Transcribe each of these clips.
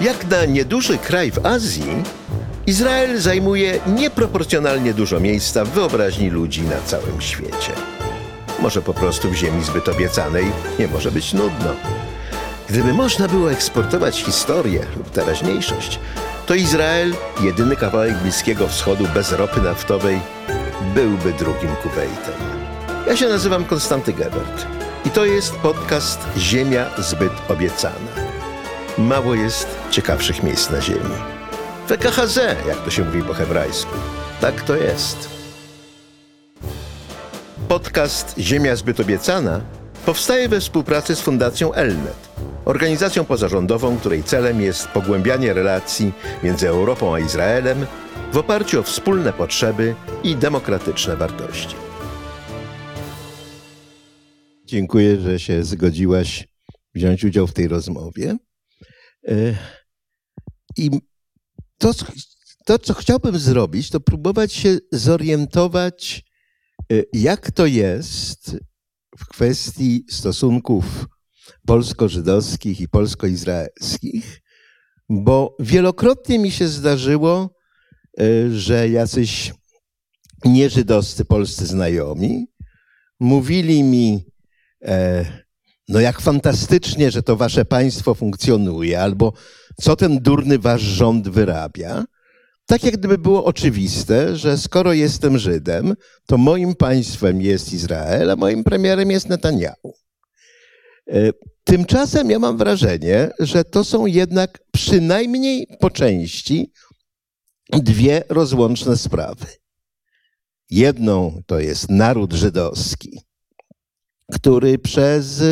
Jak na nieduży kraj w Azji, Izrael zajmuje nieproporcjonalnie dużo miejsca w wyobraźni ludzi na całym świecie. Może po prostu w ziemi zbyt obiecanej nie może być nudno. Gdyby można było eksportować historię lub teraźniejszość, to Izrael, jedyny kawałek Bliskiego Wschodu bez ropy naftowej, byłby drugim Kuwejtem. Ja się nazywam Konstanty Gebert i to jest podcast Ziemia zbyt obiecana. Mało jest ciekawszych miejsc na ziemi. WKHZ, jak to się mówi po hebrajsku. Tak to jest. Podcast Ziemia zbyt obiecana powstaje we współpracy z Fundacją Elnet, organizacją pozarządową, której celem jest pogłębianie relacji między Europą a Izraelem w oparciu o wspólne potrzeby i demokratyczne wartości. Dziękuję, że się zgodziłaś wziąć udział w tej rozmowie. E, I to, to, co chciałbym zrobić, to próbować się zorientować, e, jak to jest w kwestii stosunków polsko-żydowskich i polsko-izraelskich, bo wielokrotnie mi się zdarzyło, e, że jacyś nieżydowscy polscy znajomi mówili mi, no jak fantastycznie, że to wasze państwo funkcjonuje, albo co ten durny wasz rząd wyrabia. Tak jak gdyby było oczywiste, że skoro jestem Żydem, to moim państwem jest Izrael, a moim premierem jest Netanyahu. E, tymczasem ja mam wrażenie, że to są jednak przynajmniej po części dwie rozłączne sprawy. Jedną to jest naród żydowski, który przez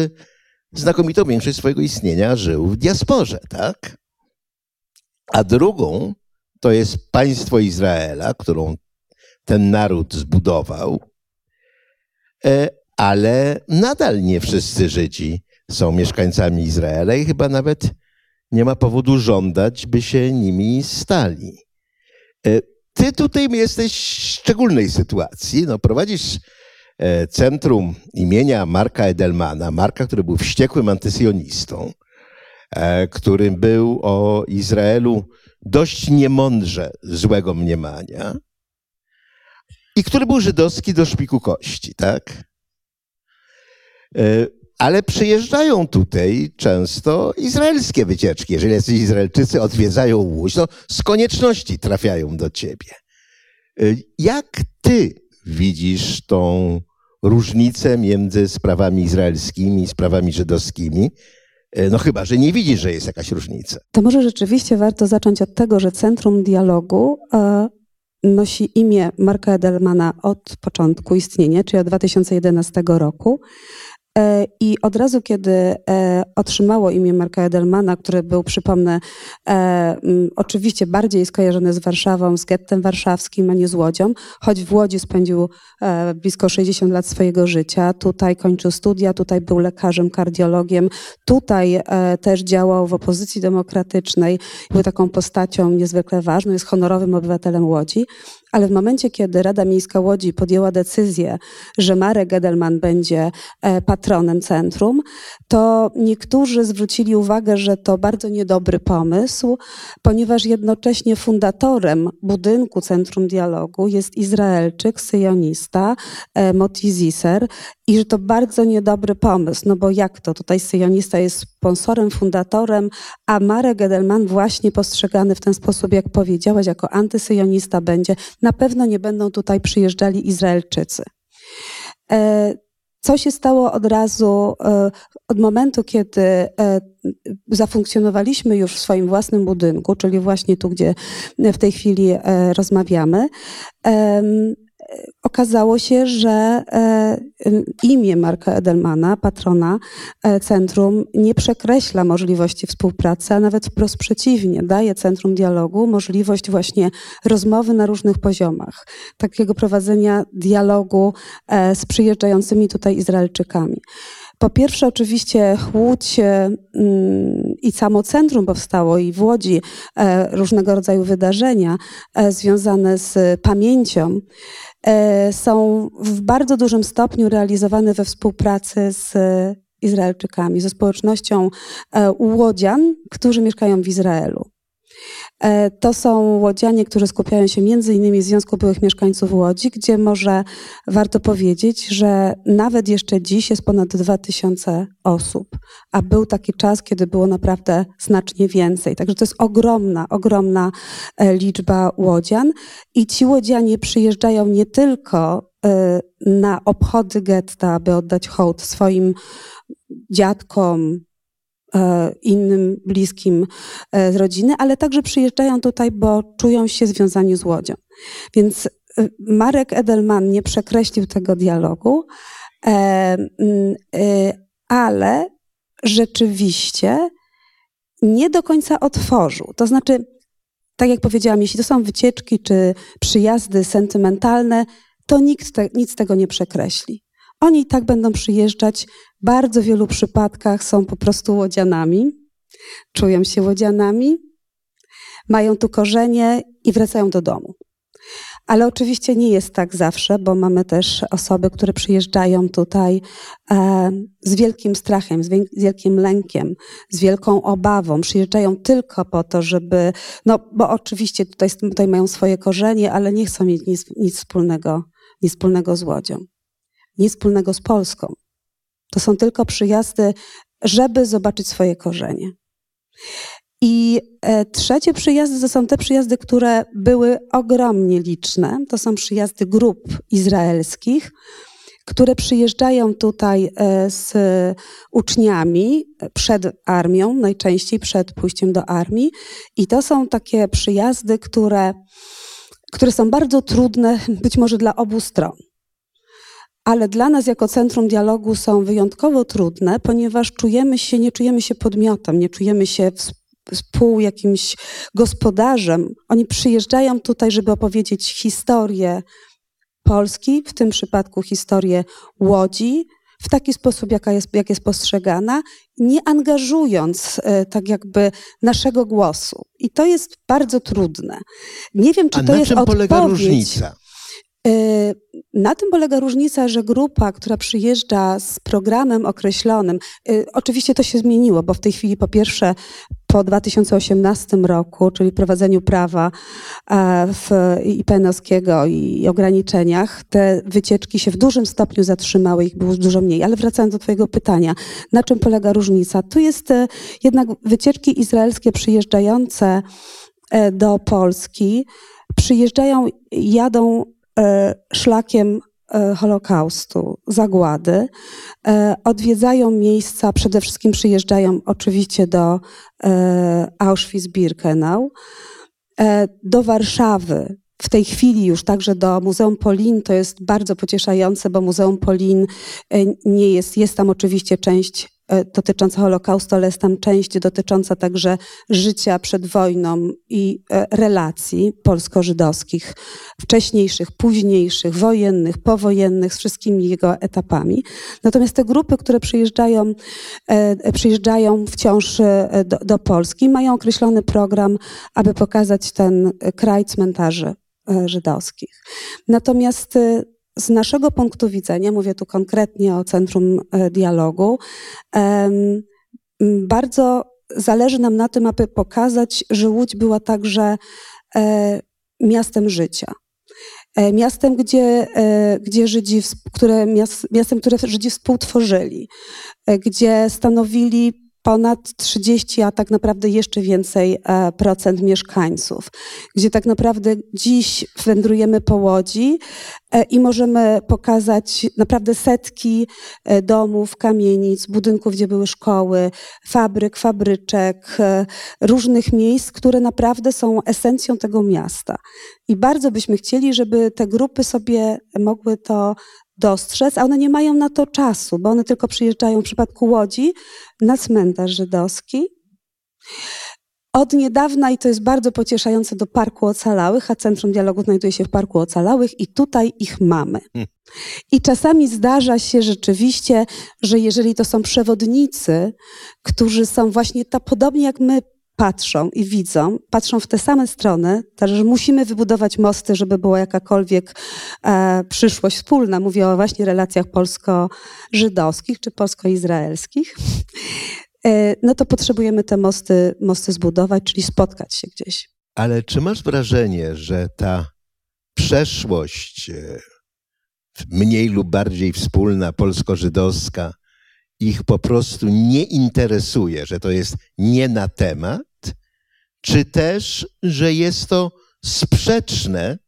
znakomitą większość swojego istnienia żył w diasporze, tak? A drugą to jest państwo Izraela, którą ten naród zbudował, e, ale nadal nie wszyscy Żydzi są mieszkańcami Izraela i chyba nawet nie ma powodu żądać, by się nimi stali. E, ty tutaj jesteś w szczególnej sytuacji. No, prowadzisz centrum imienia Marka Edelmana, Marka, który był wściekłym antysjonistą, e, który był o Izraelu dość niemądrze złego mniemania i który był żydowski do szpiku kości, tak? E, ale przyjeżdżają tutaj często izraelskie wycieczki. Jeżeli jacyś Izraelczycy odwiedzają Łódź, to z konieczności trafiają do ciebie. Jak ty widzisz tą różnicę między sprawami izraelskimi i sprawami żydowskimi. E, no chyba, że nie widzisz, że jest jakaś różnica. To może rzeczywiście warto zacząć od tego, że Centrum Dialogu e, nosi imię Marka Edelmana od początku istnienia, czyli od 2011 roku. E, I od razu, kiedy e, otrzymało imię Marka Edelmana, który był, przypomnę, e, oczywiście bardziej skojarzony z Warszawą, z gettem warszawskim, a nie z Łodzią, choć w Łodzi spędził blisko 60 lat swojego życia. Tutaj kończył studia, tutaj był lekarzem, kardiologiem, tutaj też działał w opozycji demokratycznej, był taką postacią niezwykle ważną, jest honorowym obywatelem Łodzi. Ale w momencie, kiedy Rada Miejska Łodzi podjęła decyzję, że Marek Edelman będzie e, patronem centrum, to niektórzy zwrócili uwagę, że to bardzo niedobry pomysł, ponieważ jednocześnie fundatorem budynku Centrum Dialogu jest Izraelczyk, syjonista e, Moti Ziser i że to bardzo niedobry pomysł, no bo jak to? Tutaj syjonista jest sponsorem, fundatorem, a Marek Edelman właśnie postrzegany w ten sposób, jak powiedziałeś, jako antysyjonista będzie. Na pewno nie będą tutaj przyjeżdżali Izraelczycy. E, co się stało od razu, e, od momentu, kiedy e, zafunkcjonowaliśmy już w swoim własnym budynku, czyli właśnie tu, gdzie w tej chwili rozmawiamy, okazało się, że e, imię Marka Edelmana, patrona e, centrum, nie przekreśla możliwości współpracy, a nawet wprost przeciwnie, daje Centrum Dialogu możliwość właśnie rozmowy na różnych poziomach, takiego prowadzenia dialogu e, z przyjeżdżającymi tutaj Izraelczykami. Po pierwsze, oczywiście Łódź mm, i samo centrum powstało i w Łodzi różnego rodzaju wydarzenia związane z pamięcią są w bardzo dużym stopniu realizowane we współpracy z Izraelczykami, ze społecznością e, Łodzian, którzy mieszkają w Izraelu. E, to są łodzianie, którzy skupiają się między innymi w Związku Byłych Mieszkańców Łodzi, gdzie może warto powiedzieć, że nawet jeszcze dziś jest ponad 2000 osób, a był taki czas, kiedy było naprawdę znacznie więcej. Także to jest ogromna, ogromna e, liczba łodzian i ci łodzianie przyjeżdżają nie tylko e, na obchody getta, aby oddać hołd swoim dziadkom, innym bliskim e, z rodziny, ale także przyjeżdżają tutaj, bo czują się związani z Łodzią. Więc e, Marek Edelman nie przekreślił tego dialogu, ale rzeczywiście nie do końca otworzył. To znaczy, tak jak powiedziałam, jeśli to są wycieczki czy przyjazdy sentymentalne, to nikt te, nic tego nie przekreśli. Oni i tak będą przyjeżdżać. Bardzo wielu przypadkach są po prostu łodzianami, czują się łodzianami, mają tu korzenie i wracają do domu. Ale oczywiście nie jest tak zawsze, bo mamy też osoby, które przyjeżdżają tutaj e, z wielkim strachem, z, z wielkim lękiem, z wielką obawą. Przyjeżdżają tylko po to, żeby, no bo oczywiście tutaj, tutaj mają swoje korzenie, ale nie chcą mieć nic, nic, wspólnego, nic wspólnego z Łodzią nic wspólnego z Polską. To są tylko przyjazdy, żeby zobaczyć swoje korzenie. I e, trzecie przyjazdy to są te przyjazdy, które były ogromnie liczne. To są przyjazdy grup izraelskich, które przyjeżdżają tutaj e, z uczniami przed armią, najczęściej przed pójściem do armii. I to są takie przyjazdy, które, które są bardzo trudne, być może dla obu stron ale dla nas jako Centrum Dialogu są wyjątkowo trudne, ponieważ czujemy się, nie czujemy się podmiotem, nie czujemy się współ jakimś gospodarzem. Oni przyjeżdżają tutaj, żeby opowiedzieć historię Polski, w tym przypadku historię Łodzi, w taki sposób, jaka jest, jak jest postrzegana, nie angażując e, tak jakby naszego głosu. I to jest bardzo trudne. Nie wiem, czy A to na jest czym odpowiedź. polega różnica? E, na tym polega różnica, że grupa, która przyjeżdża z programem określonym, e, oczywiście to się zmieniło, bo w tej chwili po pierwsze po 2018 roku, czyli prowadzeniu prawa e, w IPN-owskiego i ograniczeniach, te wycieczki się w dużym stopniu zatrzymały, ich było dużo mniej. Ale wracając do Twojego pytania, na czym polega różnica? Tu jest jednak wycieczki izraelskie przyjeżdżające do Polski, przyjeżdżają, jadą E, szlakiem e, Holokaustu, zagłady. E, odwiedzają miejsca, przede wszystkim przyjeżdżają oczywiście do Auschwitz-Birkenau, do Warszawy. W tej chwili już także do Muzeum Polin to jest bardzo pocieszające, bo Muzeum Polin nie jest, jest tam oczywiście część E, dotycząca Holokaustu, ale jest tam część dotycząca także życia przed wojną i e, relacji polsko-żydowskich, wcześniejszych, późniejszych, wojennych, powojennych, z wszystkimi jego etapami. Natomiast te grupy, które przyjeżdżają, e, przyjeżdżają wciąż do, do Polski, mają określony program, aby pokazać ten kraj cmentarzy żydowskich. Natomiast z naszego punktu widzenia, mówię tu konkretnie o Centrum e, Dialogu, bardzo zależy nam na tym, aby pokazać, że Łódź była także e, miastem życia. E, miastem, gdzie, gdzie Żydzi, które, miastem, które Żydzi współtworzyli, gdzie stanowili ponad 30, a tak naprawdę jeszcze więcej e, procent mieszkańców, gdzie tak naprawdę dziś wędrujemy po Łodzi e, i możemy pokazać naprawdę setki e, domów, kamienic, budynków, gdzie były szkoły, fabryk, fabryczek, różnych miejsc, które naprawdę są esencją tego miasta. I bardzo byśmy chcieli, żeby te grupy sobie mogły to dostrzec, a one nie mają na to czasu, bo one tylko przyjeżdżają w przypadku Łodzi na cmentarz żydowski. Od niedawna, i to jest bardzo pocieszające, do Parku Ocalałych, a Centrum Dialogu znajduje się w Parku Ocalałych i tutaj ich mamy. Hmm. I czasami zdarza się rzeczywiście, że jeżeli to są przewodnicy, którzy są właśnie to podobnie jak my patrzą i widzą, patrzą w te same strony, także że musimy wybudować mosty, żeby była jakakolwiek e, przyszłość wspólna. Mówię o właśnie relacjach polsko-żydowskich czy polsko-izraelskich. E, no to potrzebujemy te mosty, mosty zbudować, czyli spotkać się gdzieś. Ale czy masz wrażenie, że ta przeszłość e, mniej lub bardziej wspólna, polsko-żydowska, ich po prostu nie interesuje, że to jest nie na temat, czy też, że jest to sprzeczne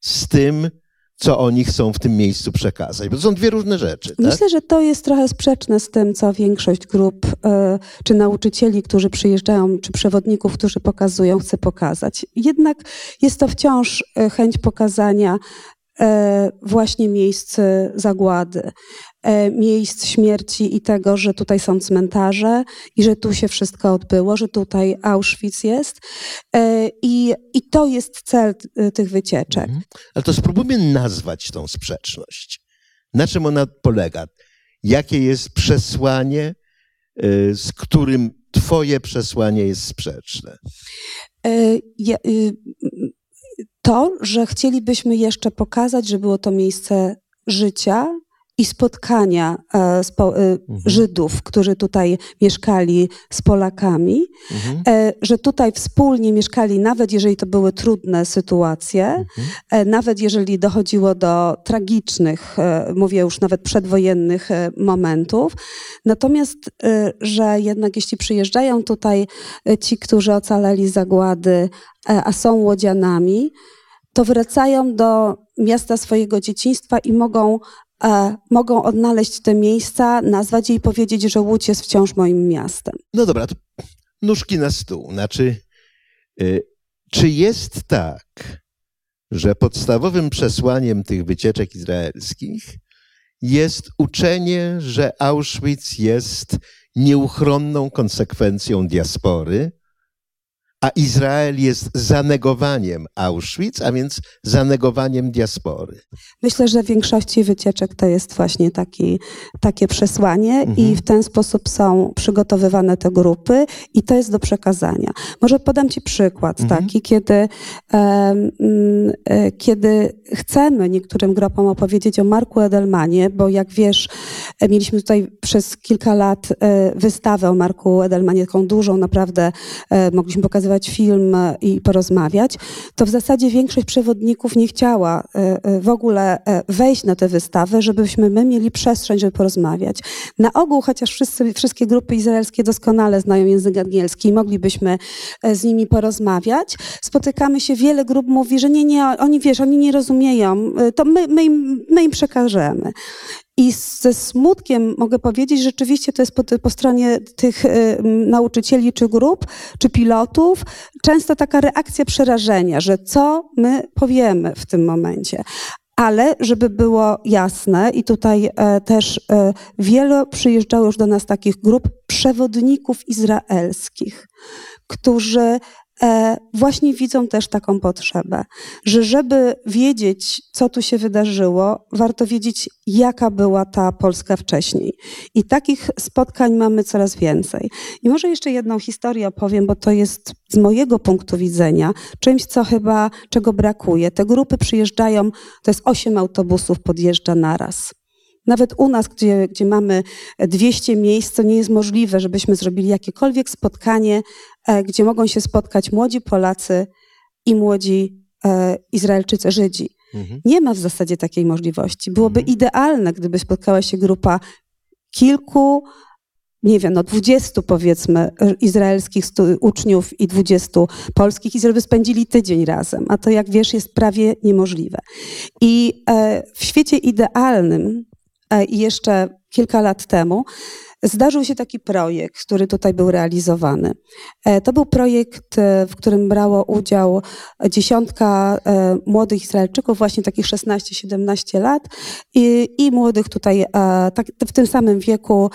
z tym, co oni chcą w tym miejscu przekazać. Bo to są dwie różne rzeczy. Tak? Myślę, że to jest trochę sprzeczne z tym, co większość grup, e, czy nauczycieli, którzy przyjeżdżają, czy przewodników, którzy pokazują, chce pokazać. Jednak jest to wciąż e, chęć pokazania właśnie miejsc zagłady, miejsc śmierci i tego, że tutaj są cmentarze i że tu się wszystko odbyło, że tutaj Auschwitz jest. I, i to jest cel tych wycieczek. Mhm. Ale to spróbujmy nazwać tą sprzeczność. Na czym ona polega? Jakie jest przesłanie, z którym Twoje przesłanie jest sprzeczne? Y, to, że chcielibyśmy jeszcze pokazać, że było to miejsce życia, i spotkania e, e, mhm. Żydów, którzy tutaj mieszkali z Polakami, mhm. E, że tutaj wspólnie mieszkali, nawet jeżeli to były trudne sytuacje, mhm. nawet jeżeli dochodziło do tragicznych, mówię już nawet przedwojennych momentów. Natomiast, że jednak jeśli przyjeżdżają tutaj ci, którzy ocaleli zagłady, a są łodzianami, to wracają do miasta swojego dzieciństwa i mogą e, mogą odnaleźć te miejsca, nazwać je i powiedzieć, że Łódź jest wciąż moim miastem. No dobra, to nóżki na stół. Znaczy, y, czy jest tak, że podstawowym przesłaniem tych wycieczek izraelskich jest uczenie, że Auschwitz jest nieuchronną konsekwencją diaspory, a Izrael jest zanegowaniem Auschwitz, a więc zanegowaniem diaspory. Myślę, że w większości wycieczek to jest właśnie taki, takie przesłanie mhm. i w ten sposób są przygotowywane te grupy i to jest do przekazania. Może podam Ci przykład mhm. taki, kiedy, e, kiedy chcemy niektórym grupom opowiedzieć o Marku Edelmanie, bo jak wiesz, e, mieliśmy tutaj przez kilka lat e, wystawę o Marku Edelmanie, taką dużą, naprawdę mogliśmy pokazywać pokazywać film i porozmawiać, to w zasadzie większość przewodników nie chciała e, e, w ogóle e, wejść na tę wystawę, żebyśmy my mieli przestrzeń, żeby porozmawiać. Na ogół, chociaż wszyscy, wszystkie grupy izraelskie doskonale znają język angielski i moglibyśmy z nimi porozmawiać, spotykamy się, wiele grup mówi, że nie, nie, oni wiesz, oni nie rozumieją, to my, my, im, my im przekażemy. I ze smutkiem mogę powiedzieć, że rzeczywiście to jest po, po stronie tych y, nauczycieli czy grup, czy pilotów, często taka reakcja przerażenia, że co my powiemy w tym momencie. Ale żeby było jasne, i tutaj e, też e, wiele przyjeżdżało już do nas takich grup przewodników izraelskich, którzy właśnie widzą też taką potrzebę, że żeby wiedzieć, co tu się wydarzyło, warto wiedzieć, jaka była ta Polska wcześniej. I takich spotkań mamy coraz więcej. I może jeszcze jedną historię opowiem, bo to jest z mojego punktu widzenia czymś, co chyba, czego brakuje. Te grupy przyjeżdżają, to jest osiem autobusów podjeżdża naraz. Nawet u nas, gdzie, gdzie mamy 200 miejsc, to nie jest możliwe, żebyśmy zrobili jakiekolwiek spotkanie, e, gdzie mogą się spotkać młodzi Polacy i młodzi e, Izraelczycy, Żydzi. Mhm. Nie ma w zasadzie takiej możliwości. Byłoby mhm. idealne, gdyby spotkała się grupa kilku, nie wiem, no dwudziestu powiedzmy izraelskich uczniów i dwudziestu polskich i żeby spędzili tydzień razem. A to jak wiesz jest prawie niemożliwe. I e, w świecie idealnym I jeszcze kilka lat temu zdarzył się taki projekt, który tutaj był realizowany. E, to był projekt, e, w którym brało udział dziesiątka młodych Izraelczyków, właśnie takich 16-17 lat i, i młodych tutaj tak, w tym samym wieku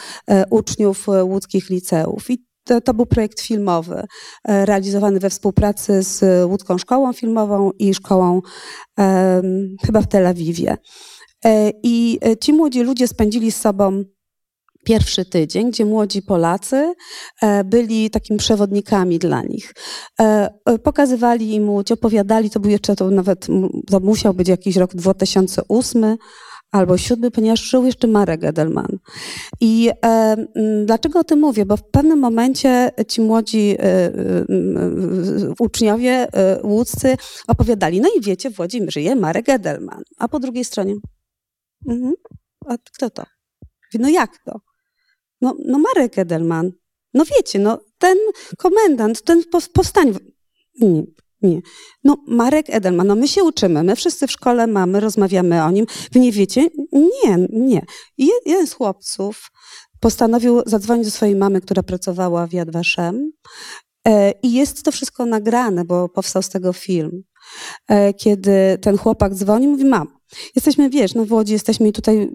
uczniów łódzkich liceów. I to, to, był projekt filmowy, realizowany we współpracy z łódzką szkołą filmową i szkołą chyba w Tel Awiwie. E, I e, ci młodzi ludzie spędzili z sobą pierwszy tydzień, gdzie młodzi Polacy e, byli takimi przewodnikami dla nich. E, e, pokazywali im łódź, opowiadali, to był jeszcze to nawet, to musiał być jakiś rok 2008 albo siódmy, ponieważ żył jeszcze Marek Edelman. I e, dlaczego o tym mówię? Bo w pewnym momencie ci młodzi e, e, uczniowie łódzcy opowiadali, no i wiecie, w Łodzi żyje Marek Edelman. A po drugiej stronie, mhm. a kto to? No jak to? No, no Marek Edelman. No wiecie, no ten komendant, ten powstań. Nie, nie. No Marek Edelman, no my się uczymy, my wszyscy w szkole mamy, rozmawiamy o nim. Wy nie wiecie? Nie, nie. Jeden z chłopców postanowił zadzwonić do swojej mamy, która pracowała w Yad Vashem. E, I jest to wszystko nagrane, bo powstał z tego film. E, kiedy ten chłopak dzwoni, mówi, mam, jesteśmy, wiesz, no w Łodzi jesteśmy i tutaj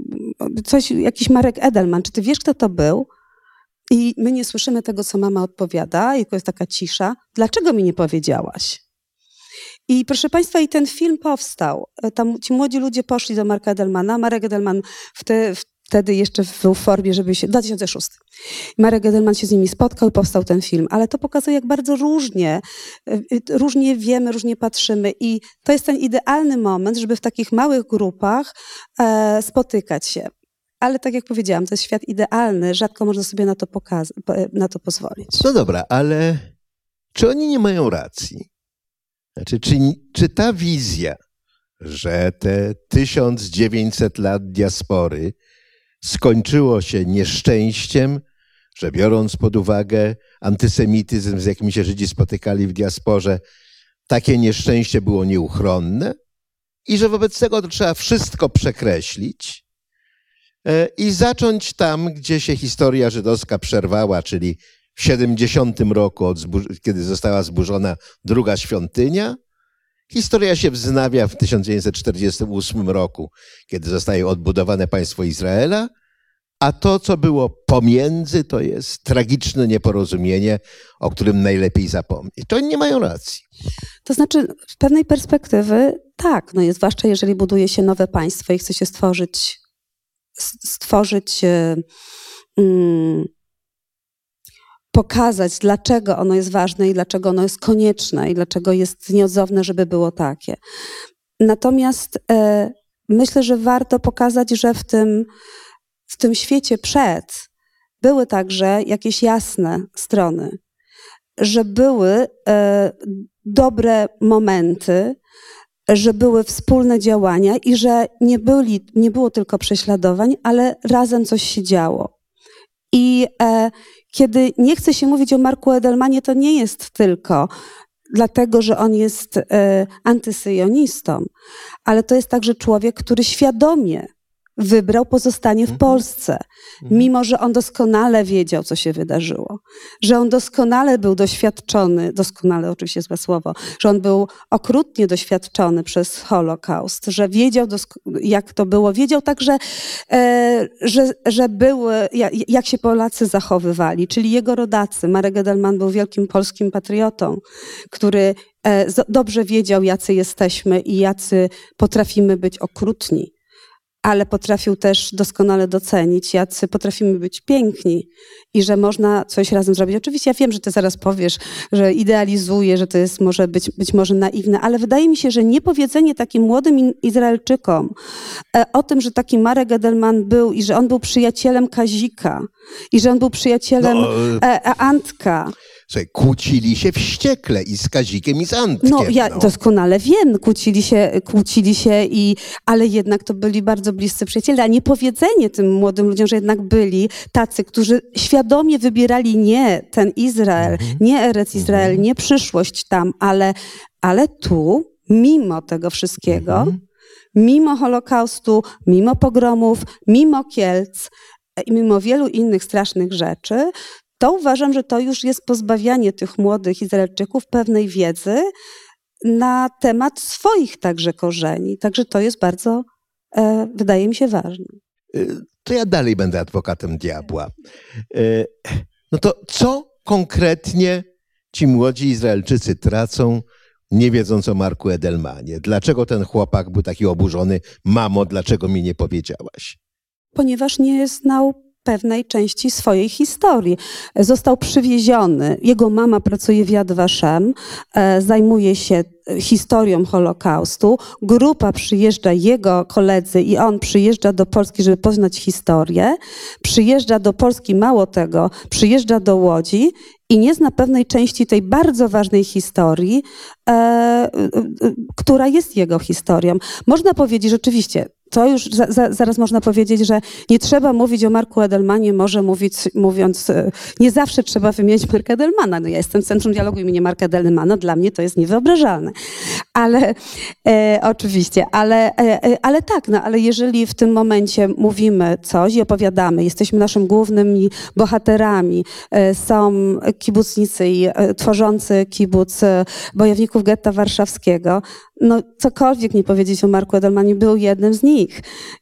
coś, jakiś Marek Edelman, czy ty wiesz, kto to był? I my nie słyszymy tego, co mama odpowiada, i jest taka cisza. Dlaczego mi nie powiedziałaś? I proszę Państwa, i ten film powstał. E, tam ci młodzi ludzie poszli do Marka Edelmana. Marek Edelman wtedy, wtedy jeszcze w formie, żeby się... 2006. Marek Edelman się z nimi spotkał i powstał ten film. Ale to pokazuje, jak bardzo różnie, e, różnie wiemy, różnie patrzymy. I to jest ten idealny moment, żeby w takich małych grupach e, spotykać się. Ale tak jak powiedziałam, to jest świat idealny, rzadko można sobie na to, na to pozwolić. No dobra, ale czy oni nie mają racji? Znaczy, czy, czy ta wizja, że te 1900 lat diaspory skończyło się nieszczęściem, że biorąc pod uwagę antysemityzm, z jakim się Żydzi spotykali w diasporze, takie nieszczęście było nieuchronne i że wobec tego to trzeba wszystko przekreślić e, i zacząć tam, gdzie się historia żydowska przerwała, czyli w 70 roku, kiedy została zburzona druga świątynia. Historia się wznawia w 1948 roku, kiedy zostaje odbudowane państwo Izraela, a to, co było pomiędzy, to jest tragiczne nieporozumienie, o którym najlepiej zapomnieć. To oni nie mają racji. To znaczy, z pewnej perspektywy tak, no jest, zwłaszcza jeżeli buduje się nowe państwo i chce się stworzyć, stworzyć. Yy, pokazać, dlaczego ono jest ważne i dlaczego ono jest konieczne i dlaczego jest nieodzowne, żeby było takie. Natomiast e, myślę, że warto pokazać, że w tym, w tym świecie przed były także jakieś jasne strony, że były e, dobre momenty, że były wspólne działania i że nie, byli, nie było tylko prześladowań, ale razem coś się działo. I e, kiedy nie chce się mówić o Marku Edelmanie, to nie jest tylko dlatego, że on jest e, antysyjonistą, ale to jest także człowiek, który świadomie wybrał pozostanie w mhm. Polsce, mhm. mimo że on doskonale wiedział, co się wydarzyło, że on doskonale był doświadczony, doskonale oczywiście złe słowo, że on był okrutnie doświadczony przez Holokaust, że wiedział, jak to było, wiedział także, e, że, że były, jak się Polacy zachowywali, czyli jego rodacy. Marek Edelman był wielkim polskim patriotą, który e, dobrze wiedział, jacy jesteśmy i jacy potrafimy być okrutni ale potrafił też doskonale docenić, jacy potrafimy być piękni i że można coś razem zrobić. Oczywiście ja wiem, że ty zaraz powiesz, że idealizuję, że to jest może być, być może naiwne, ale wydaje mi się, że niepowiedzenie takim młodym Izraelczykom e, o tym, że taki Marek Edelman był i że on był przyjacielem Kazika i że on był przyjacielem no, e, e Antka Słuchaj, kłócili się wściekle i z Kazikiem, i z Antkiem. No, ja no. doskonale wiem, kłócili się, kłócili się, i, ale jednak to byli bardzo bliscy przyjaciele. A nie powiedzenie tym młodym ludziom, że jednak byli tacy, którzy świadomie wybierali nie ten Izrael, mhm. nie Erec Izrael, mhm. nie przyszłość tam, ale, ale tu, mimo tego wszystkiego, mhm. mimo Holokaustu, mimo pogromów, mimo Kielc, i mimo wielu innych strasznych rzeczy, to uważam, że to już jest pozbawianie tych młodych Izraelczyków pewnej wiedzy na temat swoich także korzeni. Także to jest bardzo, e, wydaje mi się, ważne. E, to ja dalej będę adwokatem diabła. E, no to co konkretnie ci młodzi Izraelczycy tracą, nie wiedząc o Marku Edelmanie? Dlaczego ten chłopak był taki oburzony? Mamo, dlaczego mi nie powiedziałaś? Ponieważ nie znał pewnej części swojej historii. Został przywieziony, jego mama pracuje w Yad Vashem, e, zajmuje się historią Holokaustu. Grupa przyjeżdża, jego koledzy i on przyjeżdża do Polski, żeby poznać historię. Przyjeżdża do Polski, mało tego, przyjeżdża do Łodzi i nie zna pewnej części tej bardzo ważnej historii, e, e, która jest jego historią. Można powiedzieć rzeczywiście, to już za, za, zaraz można powiedzieć, że nie trzeba mówić o Marku Edelmanie, może mówić, mówiąc, e, nie zawsze trzeba wymienić Marka Edelmana. No ja jestem w Centrum Dialogu imienia Marka Edelmana, dla mnie to jest niewyobrażalne. Ale e, oczywiście, ale, e, e, ale tak, no ale jeżeli w tym momencie mówimy coś i opowiadamy, jesteśmy naszymi głównymi bohaterami, e, są kibucnicy i e, tworzący kibuc bojowników getta warszawskiego, no cokolwiek nie powiedzieć o Marku Edelmanie, był jednym z nich.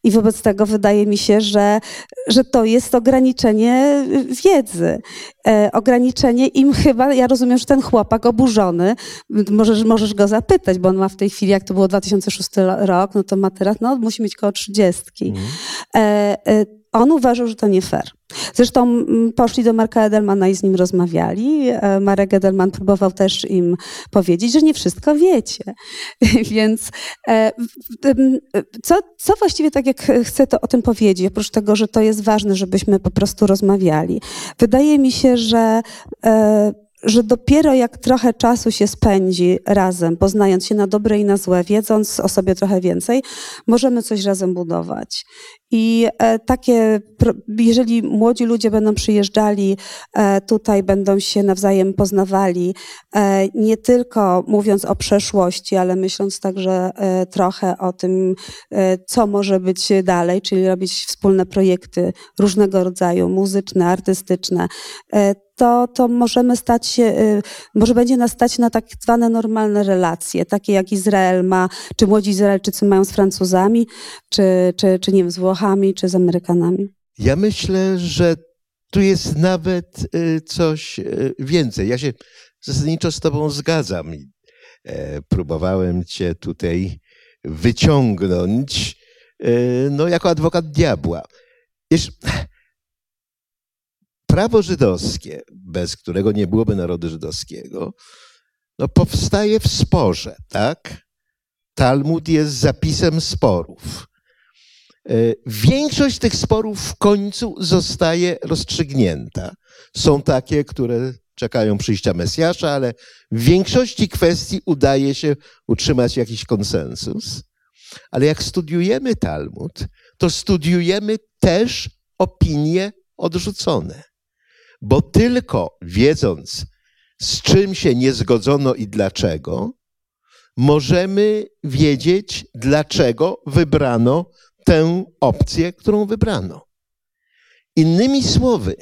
I wobec tego wydaje mi się, że, że to jest ograniczenie wiedzy. E, ograniczenie im chyba, ja rozumiem, że ten chłopak oburzony, możesz, możesz go zapytać, bo on ma w tej chwili, jak to było 2006 rok, no to ma teraz, no musi mieć koło 30. Mm. E, e, on uważał, że to nie fair. Zresztą mm, poszli do Marka Edelmana i z nim rozmawiali. E, Marek Edelman próbował też im powiedzieć, że nie wszystko wiecie. Więc e, co, co właściwie tak jak chcę to o tym powiedzieć, oprócz tego, że to jest ważne, żebyśmy po prostu rozmawiali. Wydaje mi się, że e, że dopiero jak trochę czasu się spędzi razem, poznając się na dobre i na złe, wiedząc o sobie trochę więcej, możemy coś razem budować. I e, takie, jeżeli młodzi ludzie będą przyjeżdżali e, tutaj, będą się nawzajem poznawali, e, nie tylko mówiąc o przeszłości, ale myśląc także trochę o tym, co może być dalej, czyli robić wspólne projekty różnego rodzaju, muzyczne, artystyczne, to, to możemy stać się, może będzie nas stać na tak zwane normalne relacje, takie jak Izrael ma, czy młodzi Izraelczycy mają z Francuzami, czy, czy, czy nie wiem, z Włochami, czy z Amerykanami? Ja myślę, że tu jest nawet y, coś y, więcej. Ja się zasadniczo z Tobą zgadzam. E, próbowałem Cię tutaj wyciągnąć, y, no, jako adwokat diabła. Wiesz, prawo żydowskie, bez którego nie byłoby narodu żydowskiego, no, powstaje w sporze, tak? Talmud jest zapisem sporów. E, większość tych sporów w końcu zostaje rozstrzygnięta. Są takie, które czekają przyjścia Mesjasza, ale w większości kwestii udaje się utrzymać jakiś konsensus. Ale jak studiujemy Talmud, to studiujemy też opinie odrzucone. Bo tylko wiedząc, z czym się nie zgodzono i dlaczego, możemy wiedzieć, dlaczego wybrano tę opcję, którą wybrano. Innymi słowy,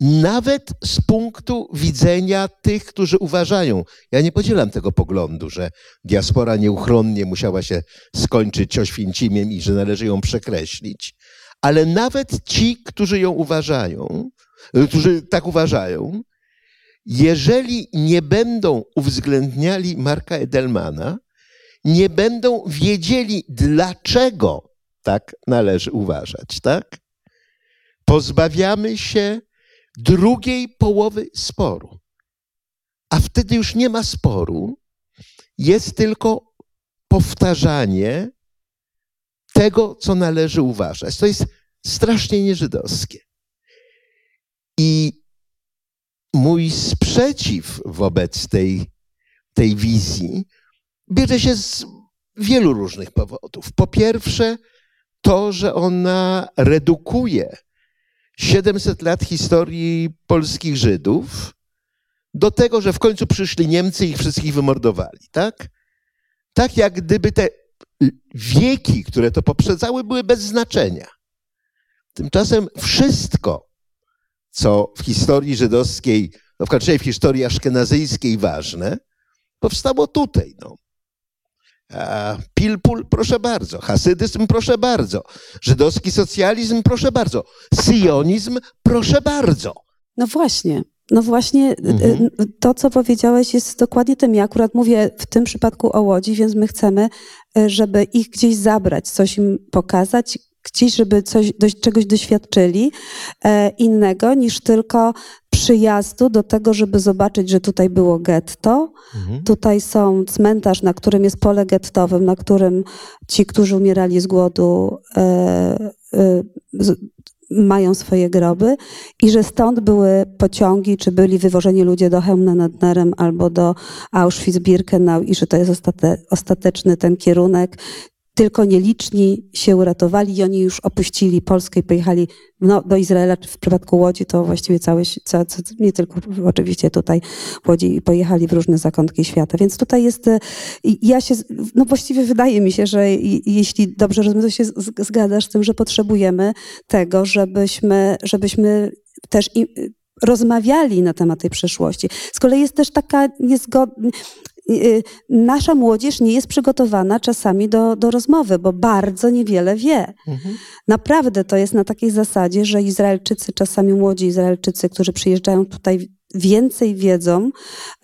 nawet z punktu widzenia tych, którzy uważają, ja nie podzielam tego poglądu, że diaspora nieuchronnie musiała się skończyć Oświęcimiem i że należy ją przekreślić, ale nawet ci, którzy ją uważają, którzy tak uważają, jeżeli nie będą uwzględniali Marka Edelmana, nie będą wiedzieli, dlaczego tak należy uważać, tak? Pozbawiamy się drugiej połowy sporu. A wtedy już nie ma sporu, jest tylko powtarzanie tego, co należy uważać. To jest strasznie nieżydowskie. I mój sprzeciw wobec tej, tej wizji bierze się z wielu różnych powodów. Po pierwsze, to, że ona redukuje 700 lat historii polskich Żydów do tego, że w końcu przyszli Niemcy i ich wszystkich wymordowali, tak? Tak jak gdyby te wieki, które to poprzedzały, były bez znaczenia. Tymczasem wszystko, co w historii żydowskiej, no w w historii aszkenazyjskiej ważne, powstało tutaj. No. Pilpul, proszę bardzo. Hasydyzm, proszę bardzo. Żydowski socjalizm, proszę bardzo. Sionizm, proszę bardzo. No właśnie. No właśnie, mhm. to co powiedziałeś jest dokładnie tym. Ja akurat mówię w tym przypadku o Łodzi, więc my chcemy, e, żeby ich gdzieś zabrać, coś im pokazać, gdzieś, żeby coś, do, czegoś doświadczyli e, innego niż tylko przyjazdu do tego, żeby zobaczyć, że tutaj było getto. Mhm. Tutaj są cmentarz, na którym jest pole gettowym, na którym ci, którzy umierali z głodu, e, e, z, mają swoje groby i że stąd były pociągi, czy byli wywożeni ludzie do Chełmna nad Nerem albo do Auschwitz-Birkenau i że to jest ostate, ostateczny ten kierunek tylko nieliczni się uratowali i oni już opuścili Polskę i pojechali no, do Izraela, czy w przypadku Łodzi to właściwie całe, całe, nie tylko oczywiście tutaj Łodzi, pojechali w różne zakątki świata. Więc tutaj jest, e, ja się, no właściwie wydaje mi się, że jeśli dobrze rozumiem, to się zgadzasz z tym, że potrzebujemy tego, żebyśmy, żebyśmy też rozmawiali na temat tej przeszłości. Z kolei jest też taka niezgodność, Y, nasza młodzież nie jest przygotowana czasami do, do rozmowy, bo bardzo niewiele wie. Mhm. Naprawdę to jest na takiej zasadzie, że Izraelczycy, czasami młodzi Izraelczycy, którzy przyjeżdżają tutaj więcej wiedzą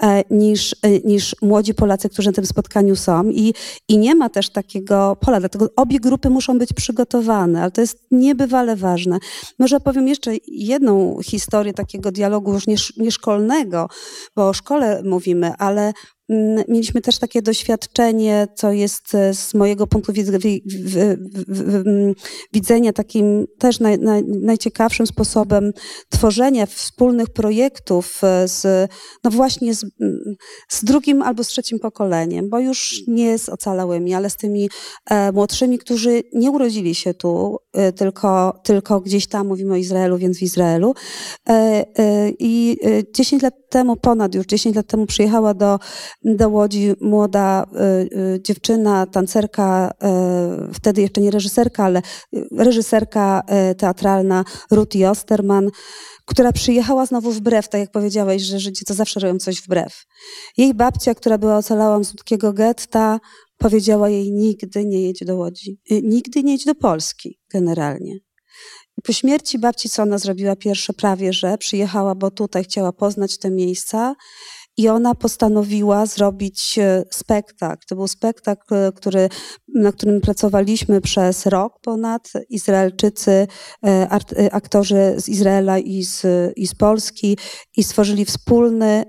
e, niż, e, niż młodzi Polacy, którzy na tym spotkaniu są I, i nie ma też takiego pola, dlatego obie grupy muszą być przygotowane, ale to jest niebywale ważne. Może powiem jeszcze jedną historię takiego dialogu już nie, nie szkolnego, bo o szkole mówimy, ale mieliśmy też takie doświadczenie, co jest e, z mojego punktu widzenia takim też naj, naj, najciekawszym sposobem tworzenia wspólnych projektów e, z, no właśnie z, z drugim albo z trzecim pokoleniem, bo już nie z ocalałymi, ale z tymi e, młodszymi, którzy nie urodzili się tu, tylko, tylko gdzieś tam, mówimy o Izraelu, więc w Izraelu. I 10 lat temu, ponad już 10 lat temu przyjechała do do Łodzi młoda y, y, dziewczyna, tancerka, y, wtedy jeszcze nie reżyserka, ale reżyserka teatralna Ruth Osterman, która przyjechała znowu wbrew, tak jak powiedziałeś, że Żydzi to zawsze robią coś wbrew. Jej babcia, która była ocalała z łódzkiego getta, powiedziała jej nigdy nie jedź do Łodzi, nigdy nie jedź do Polski generalnie. Po śmierci babci, co ona zrobiła pierwsze prawie, że przyjechała, bo tutaj chciała poznać te miejsca i ona postanowiła zrobić e, spektakl. To był spektakl, e, który, na którym pracowaliśmy przez rok ponad. Izraelczycy, e, aktorzy z Izraela i z, i z Polski i stworzyli wspólny,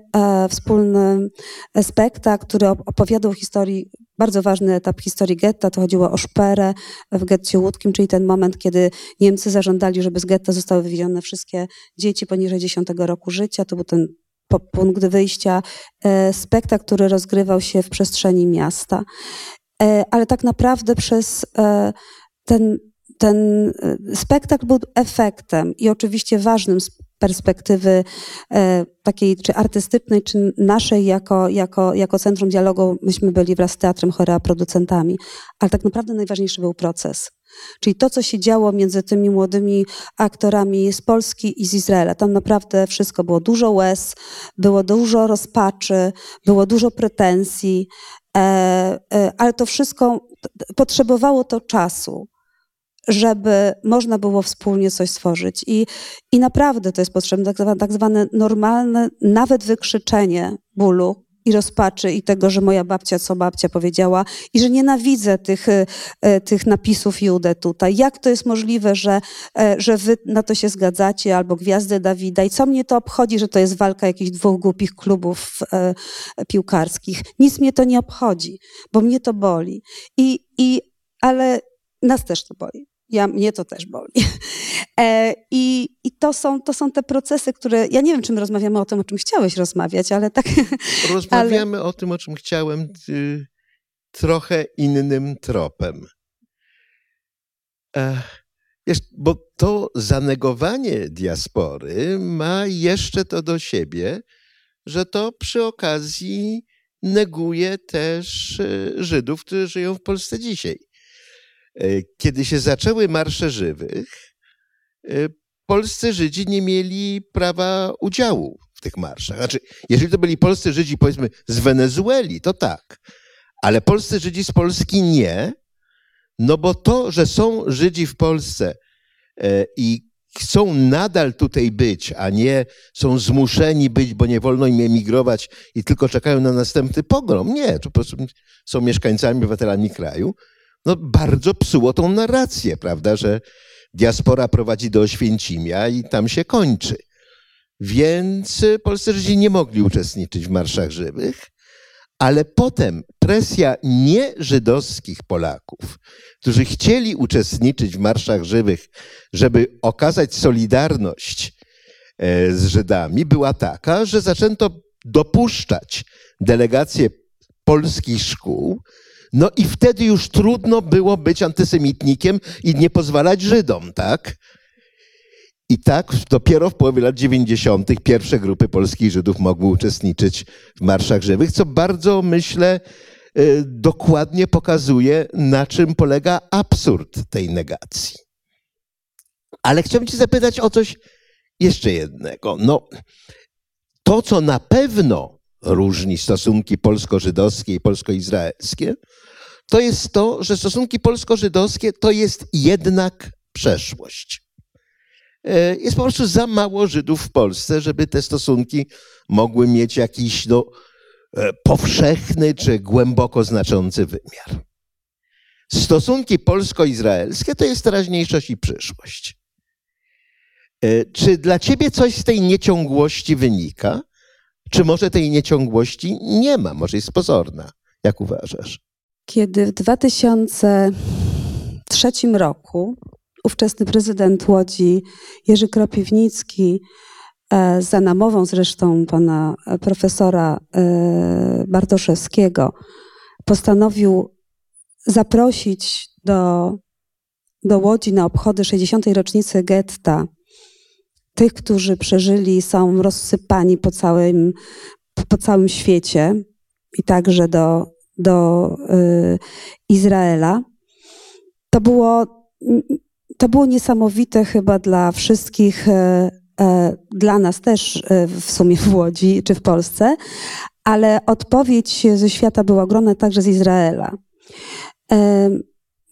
wspólny spektakl, który opowiadał historii bardzo ważny etap historii getta, to chodziło o szperę w getcie łódzkim, czyli ten moment, kiedy Niemcy zażądali, żeby z getta zostały wywiezione wszystkie dzieci poniżej 10 roku życia. To był ten punkt wyjścia, e, spektakl, który rozgrywał się w przestrzeni miasta. E, ale tak naprawdę przez e, ten, ten spektakl był efektem i oczywiście ważnym z perspektywy takiej czy artystycznej, czy naszej jako, jako, jako Centrum Dialogu, myśmy byli wraz z Teatrem Chorea producentami, ale tak naprawdę najważniejszy był proces. Czyli to, co się działo między tymi młodymi aktorami z Polski i z Izraela. Tam naprawdę wszystko było dużo łez, było dużo rozpaczy, było dużo pretensji, e, e, ale to wszystko potrzebowało to czasu żeby można było wspólnie coś stworzyć. I, i naprawdę to jest potrzebne, tak zwane, tak zwane normalne, nawet wykrzyczenie bólu, i rozpaczy i tego, że moja babcia, co babcia powiedziała i że nienawidzę tych, e, e, tych napisów Judę tutaj. Jak to jest możliwe, że, e, że wy na to się zgadzacie albo Gwiazdy Dawida i co mnie to obchodzi, że to jest walka jakichś dwóch głupich klubów piłkarskich. Nic mnie to nie obchodzi, bo mnie to boli. I, i, ale nas też to boli. Ja, mnie to też boli. E, I, i to, są, to są te procesy, które. Ja nie wiem, czy my rozmawiamy o tym, o czym chciałeś rozmawiać, ale tak. Rozmawiamy ale... o tym, o czym chciałem, y, trochę innym tropem. E, wiesz, bo to zanegowanie diaspory ma jeszcze to do siebie, że to przy okazji neguje też y, Żydów, którzy żyją w Polsce dzisiaj. E, kiedy się zaczęły marsze żywych, e, polscy Żydzi nie mieli prawa udziału w tych marszach. Znaczy, jeżeli to byli polscy Żydzi, powiedzmy, z Wenezueli, to tak. Ale polscy Żydzi z Polski nie, no bo to, że są Żydzi w Polsce e, i chcą nadal tutaj być, a nie są zmuszeni być, bo nie wolno im emigrować i tylko czekają na następny pogrom. Nie, to po prostu są mieszkańcami, obywatelami kraju no bardzo psuło tą narrację, prawda, że diaspora prowadzi do Oświęcimia i tam się kończy. Więc polscy Żydzi nie mogli uczestniczyć w marszach żywych, ale potem presja nieżydowskich Polaków, którzy chcieli uczestniczyć w marszach żywych, żeby okazać solidarność e, z Żydami, była taka, że zaczęto dopuszczać delegacje polskich szkół, no i wtedy już trudno było być antysemitnikiem i nie pozwalać Żydom, tak? I tak dopiero w połowie lat 90. pierwsze grupy polskich Żydów mogły uczestniczyć w marszach żywych, co bardzo myślę y, dokładnie pokazuje, na czym polega absurd tej negacji. Ale chciałbym Cię zapytać o coś jeszcze jednego. No, to, co na pewno różni stosunki polsko-żydowskie i polsko-izraelskie, to jest to, że stosunki polsko-żydowskie to jest jednak przeszłość. E, jest po prostu za mało Żydów w Polsce, żeby te stosunki mogły mieć jakiś no, e, powszechny czy głęboko znaczący wymiar. Stosunki polsko-izraelskie to jest teraźniejszość i przyszłość. E, czy dla ciebie coś z tej nieciągłości wynika? Czy może tej nieciągłości nie ma? Może jest pozorna? Jak uważasz? Kiedy w 2003 roku ówczesny prezydent Łodzi Jerzy Kropiwnicki e, za namową zresztą pana profesora e, Bartoszewskiego postanowił zaprosić do, do Łodzi na obchody 60. rocznicy getta tych, którzy przeżyli, są rozsypani po całym, po całym świecie i także do, do y, Izraela. To było, to było niesamowite chyba dla wszystkich, y, y, dla nas też y, w sumie w Łodzi czy w Polsce, ale odpowiedź ze świata była ogromna także z Izraela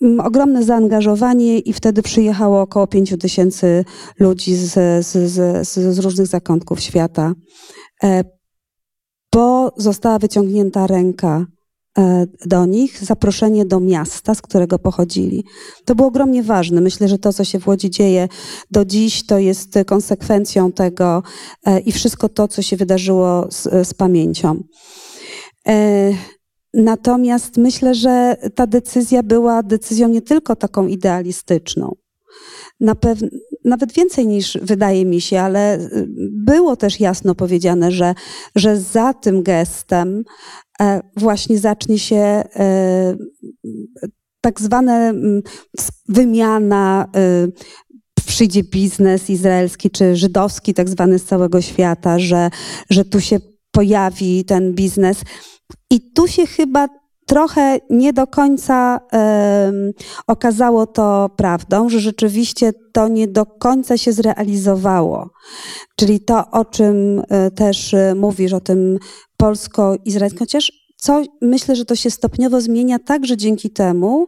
ogromne zaangażowanie i wtedy przyjechało około 5 tysięcy ludzi z, z, z, z różnych zakątków świata, e, bo została wyciągnięta ręka e, do nich, zaproszenie do miasta, z którego pochodzili. To było ogromnie ważne. Myślę, że to, co się w Łodzi dzieje do dziś, to jest konsekwencją tego e, i wszystko to, co się wydarzyło z, z pamięcią. Natomiast myślę, że ta decyzja była decyzją nie tylko taką idealistyczną. nawet więcej niż wydaje mi się, ale y, było też jasno powiedziane, że, że za tym gestem e, właśnie zacznie się e, tak zwana wymiana, y, przyjdzie biznes izraelski czy żydowski, tak zwany z całego świata, że, że tu się pojawi ten biznes. I tu się chyba trochę nie do końca um, okazało to prawdą, że rzeczywiście to nie do końca się zrealizowało. Czyli to, o czym e, też e, mówisz, o tym polsko-izraelskim, chociaż co, myślę, że to się stopniowo zmienia także dzięki temu,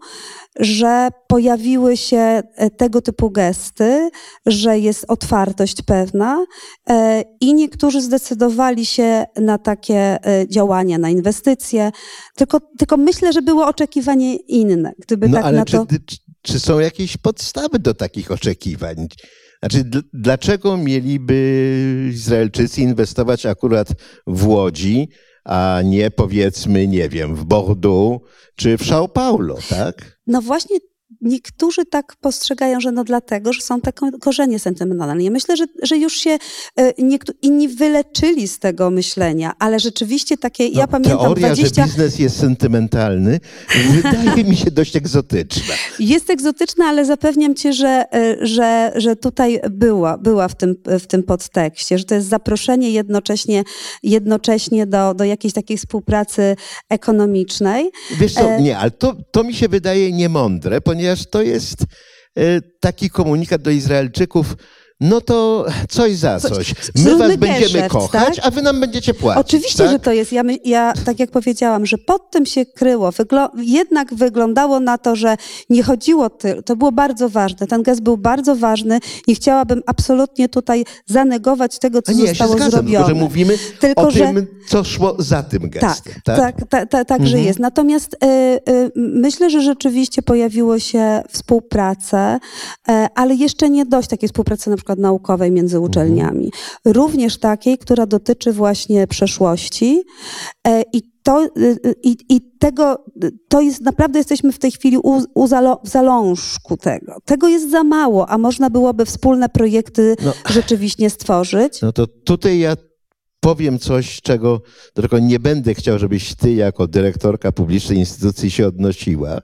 że pojawiły się e, tego typu gesty, że jest otwartość pewna e, i niektórzy zdecydowali się na takie e, działania, na inwestycje. Tylko, tylko myślę, że było oczekiwanie inne. Gdyby no, tak ale na czy, to... czy są jakieś podstawy do takich oczekiwań? Znaczy, dlaczego mieliby Izraelczycy inwestować akurat w Łodzi, a nie powiedzmy, nie wiem, w Bordeaux czy w São Paulo, tak? No właśnie niektórzy tak postrzegają, że no dlatego, że są te korzenie sentymentalne. Ja myślę, że, że już się e, inni wyleczyli z tego myślenia, ale rzeczywiście takie, no, ja pamiętam teoria, 20... że biznes jest sentymentalny, wydaje mi się dość egzotyczna. Jest egzotyczna, ale zapewniam cię, że, e, że, że tutaj była, była w, tym, w tym podtekście, że to jest zaproszenie jednocześnie, jednocześnie do, do jakiejś takiej współpracy ekonomicznej. Wiesz co, e, nie, ale to, to mi się wydaje niemądre, ponieważ ponieważ to jest e, taki komunikat do Izraelczyków, no to coś za Coś- coś. My was będziemy geszeft, kochać, tak? a wy nam będziecie płacić. Oczywiście, tak? że to jest. Ja, ja, tak jak powiedziałam, że pod tym się kryło. Wyglo jednak wyglądało na to, że nie chodziło tylko. To było bardzo ważne. Ten gest był bardzo ważny. Nie chciałabym absolutnie tutaj zanegować tego, co nie, ja się zostało zgadzam, zrobione. tylko że mówimy Tylko, o że- tym, co szło za tym Tak, gestem. tak, tak, tak, tak, tak że Mhm. jest. Natomiast y, y, myślę, że rzeczywiście pojawiło się współpracę, e, ale jeszcze nie dość takiej współpracy na przykład naukowej między uczelniami. Również takiej, która dotyczy właśnie przeszłości e, i to, y, y, i, i tego, to jest, naprawdę jesteśmy w tej chwili u, u zalo, w zalążku tego. Tego jest za mało, a można byłoby wspólne projekty No. rzeczywiście stworzyć. No to tutaj ja powiem coś, czego tylko nie będę chciał, żebyś ty jako dyrektorka publicznej instytucji się odnosiła,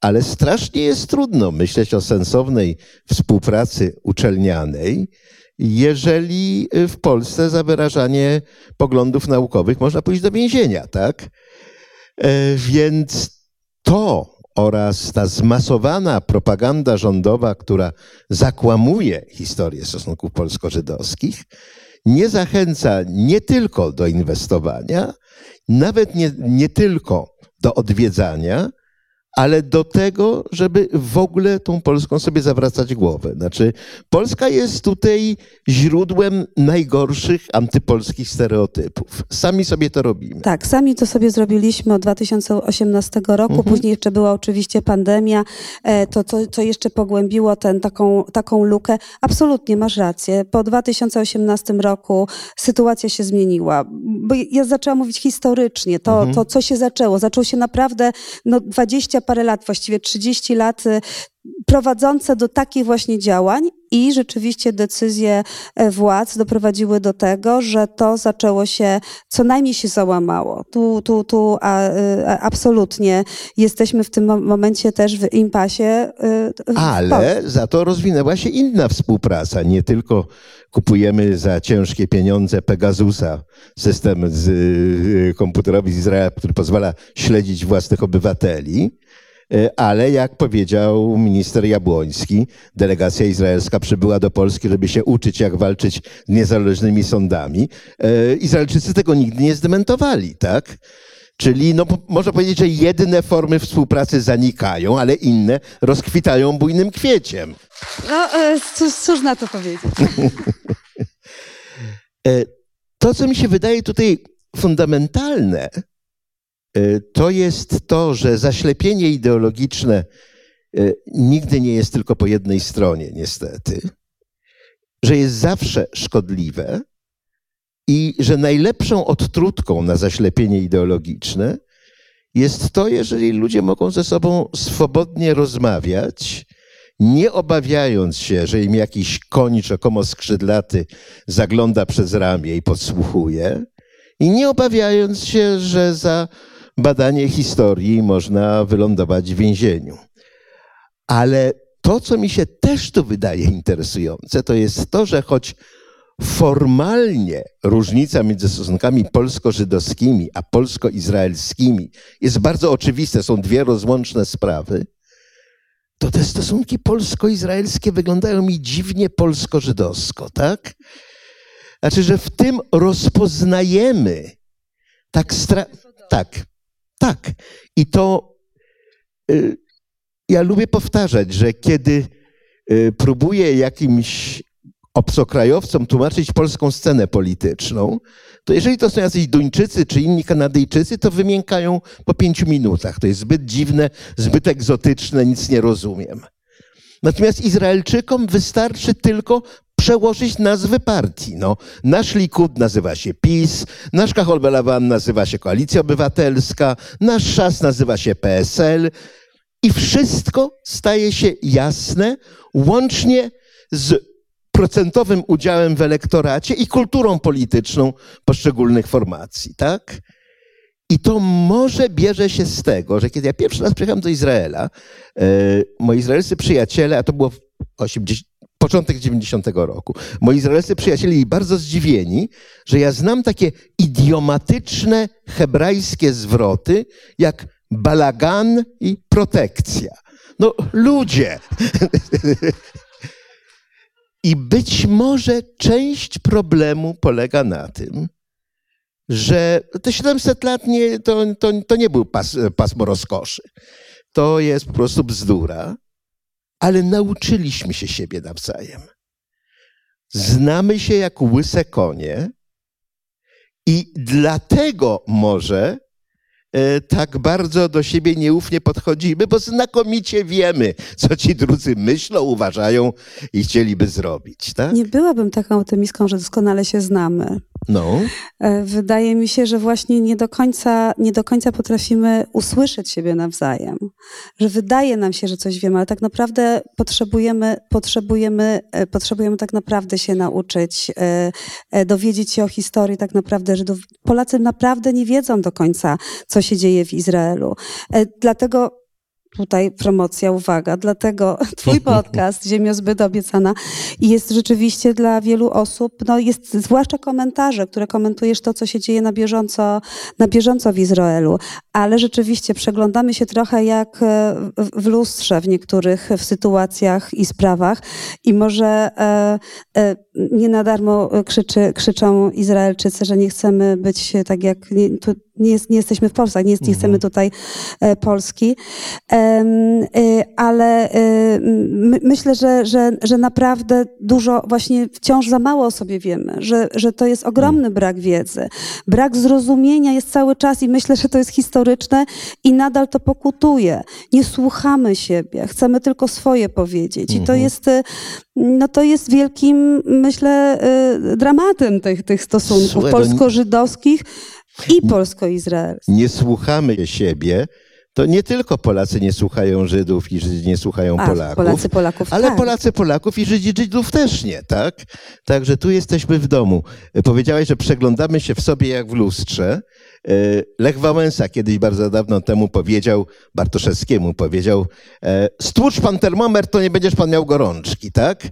ale strasznie jest trudno myśleć o sensownej współpracy uczelnianej, jeżeli w Polsce za wyrażanie poglądów naukowych można pójść do więzienia, tak? E, Więc to oraz ta zmasowana propaganda rządowa, która zakłamuje historię stosunków polsko-żydowskich, nie zachęca nie tylko do inwestowania, nawet nie, nie tylko do odwiedzania, ale do tego, żeby w ogóle tą Polską sobie zawracać głowę. Znaczy, Polska jest tutaj źródłem najgorszych antypolskich stereotypów. Sami sobie to robimy. Tak, sami to sobie zrobiliśmy od 2018 roku, Mhm. później jeszcze była oczywiście pandemia, e, to co, co jeszcze pogłębiło ten, taką, taką lukę. Absolutnie, masz rację. Po 2018 roku sytuacja się zmieniła. Bo ja zaczęłam mówić historycznie, to, Mhm. to co się zaczęło. Zaczął się naprawdę no, 20 parę lat, właściwie 30 lat y, prowadzące do takich właśnie działań i rzeczywiście decyzje e, władz doprowadziły do tego, że to zaczęło się, co najmniej się załamało. Tu, tu, tu a, y, a, absolutnie jesteśmy w tym mo- momencie też w impasie. y, w Ale za to rozwinęła się inna współpraca. Nie tylko kupujemy za ciężkie pieniądze Pegasusa, system z, komputerowy z Izraela, który pozwala śledzić własnych obywateli, ale jak powiedział minister Jabłoński, delegacja izraelska przybyła do Polski, żeby się uczyć, jak walczyć z niezależnymi sądami. Y, Izraelczycy tego nigdy nie zdementowali, tak? Czyli no, można powiedzieć, że jedne formy współpracy zanikają, ale inne rozkwitają bujnym kwieciem. No, e, cóż, cóż na to powiedzieć? E, To, co mi się wydaje tutaj fundamentalne, e, to jest to, że zaślepienie ideologiczne e, nigdy nie jest tylko po jednej stronie, niestety, że jest zawsze szkodliwe i że najlepszą odtrutką na zaślepienie ideologiczne jest to, jeżeli ludzie mogą ze sobą swobodnie rozmawiać, nie obawiając się, że im jakiś koń rzekomo skrzydlaty zagląda przez ramię i podsłuchuje, i nie obawiając się, że za badanie historii można wylądować w więzieniu. Ale to, co mi się też tu wydaje interesujące, to jest to, że choć formalnie różnica między stosunkami polsko-żydowskimi a polsko-izraelskimi jest bardzo oczywista, są dwie rozłączne sprawy, to te stosunki polsko-izraelskie wyglądają mi dziwnie polsko-żydowsko, tak? Znaczy, że w tym rozpoznajemy tak stra... Tak, tak. I to y, ja lubię powtarzać, że kiedy y, próbuję jakimś obcokrajowcom tłumaczyć polską scenę polityczną, to jeżeli to są jacyś Duńczycy czy inni Kanadyjczycy, to wymiękają po pięciu minutach. To jest zbyt dziwne, zbyt egzotyczne, nic nie rozumiem. Natomiast Izraelczykom wystarczy tylko przełożyć nazwy partii. No, nasz Likud nazywa się PiS, nasz Kahol Belawan nazywa się Koalicja Obywatelska, nasz Szas nazywa się PSL i wszystko staje się jasne, łącznie z procentowym udziałem w elektoracie i kulturą polityczną poszczególnych formacji, tak? I to może bierze się z tego, że kiedy ja pierwszy raz przyjechałem do Izraela, e, moi izraelscy przyjaciele, a to było w 80, początek 90 roku, moi izraelscy przyjaciele byli bardzo zdziwieni, że ja znam takie idiomatyczne hebrajskie zwroty jak balagan i protekcja. No ludzie! I być może część problemu polega na tym, że te 700 lat nie, to, to, to nie był pas, pasmo rozkoszy. To jest po prostu bzdura, ale nauczyliśmy się siebie nawzajem. Znamy się jak łyse konie i dlatego może tak bardzo do siebie nieufnie podchodzimy, bo znakomicie wiemy, co ci drudzy myślą, uważają i chcieliby zrobić. Tak? Nie byłabym taką optymistką, że doskonale się znamy. No. E, wydaje mi się, że właśnie nie do końca, nie do końca potrafimy usłyszeć siebie nawzajem. Że wydaje nam się, że coś wiemy, ale tak naprawdę potrzebujemy, potrzebujemy, e, potrzebujemy tak naprawdę się nauczyć, e, dowiedzieć się o historii tak naprawdę, że Polacy naprawdę nie wiedzą do końca, co się dzieje w Izraelu. Dlatego tutaj promocja, uwaga, dlatego twój podcast Ziemio zbyt obiecana jest rzeczywiście dla wielu osób, no jest zwłaszcza komentarze, które komentujesz to, co się dzieje na bieżąco, na bieżąco w Izraelu, ale rzeczywiście przeglądamy się trochę jak e, w lustrze w niektórych w sytuacjach i sprawach. I może e, e, nie na darmo krzyczy, krzyczą Izraelczycy, że nie chcemy być tak jak, nie, nie, jest, nie jesteśmy w Polsce, nie, nie chcemy mhm. tutaj Polski, ale e, my, myślę, że, że, że naprawdę dużo, właśnie wciąż za mało o sobie wiemy, że, że to jest ogromny mm. brak wiedzy. Brak zrozumienia jest cały czas i myślę, że to jest historyczne i nadal to pokutuje. Nie słuchamy siebie, chcemy tylko swoje powiedzieć. I to mhm. jest, no to jest wielkim, myślę, dramatem tych, tych stosunków polsko-żydowskich, i polsko-izraelski. Nie słuchamy siebie, to nie tylko Polacy nie słuchają Żydów i Żydzi nie słuchają Polaków. Polacy Polaków, Ale tak. Polacy Polaków i Żydzi Żydów też nie, tak? Także tu jesteśmy w domu. Powiedziałeś, że przeglądamy się w sobie jak w lustrze. E, Lech Wałęsa kiedyś bardzo dawno temu powiedział, Bartoszewskiemu powiedział, e, stłucz pan termometr, to nie będziesz pan miał gorączki, tak?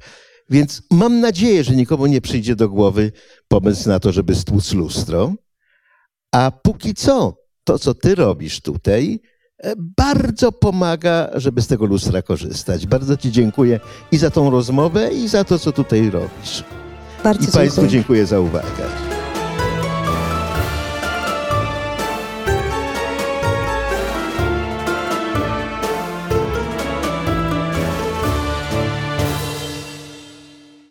Więc mam nadzieję, że nikomu nie przyjdzie do głowy pomysł na to, żeby stłuc lustro. A póki co, to co ty robisz tutaj, e, bardzo pomaga, żeby z tego lustra korzystać. Bardzo Ci dziękuję i za tą rozmowę, i za to, co tutaj robisz. Bardzo I dziękuję. Państwu dziękuję za uwagę.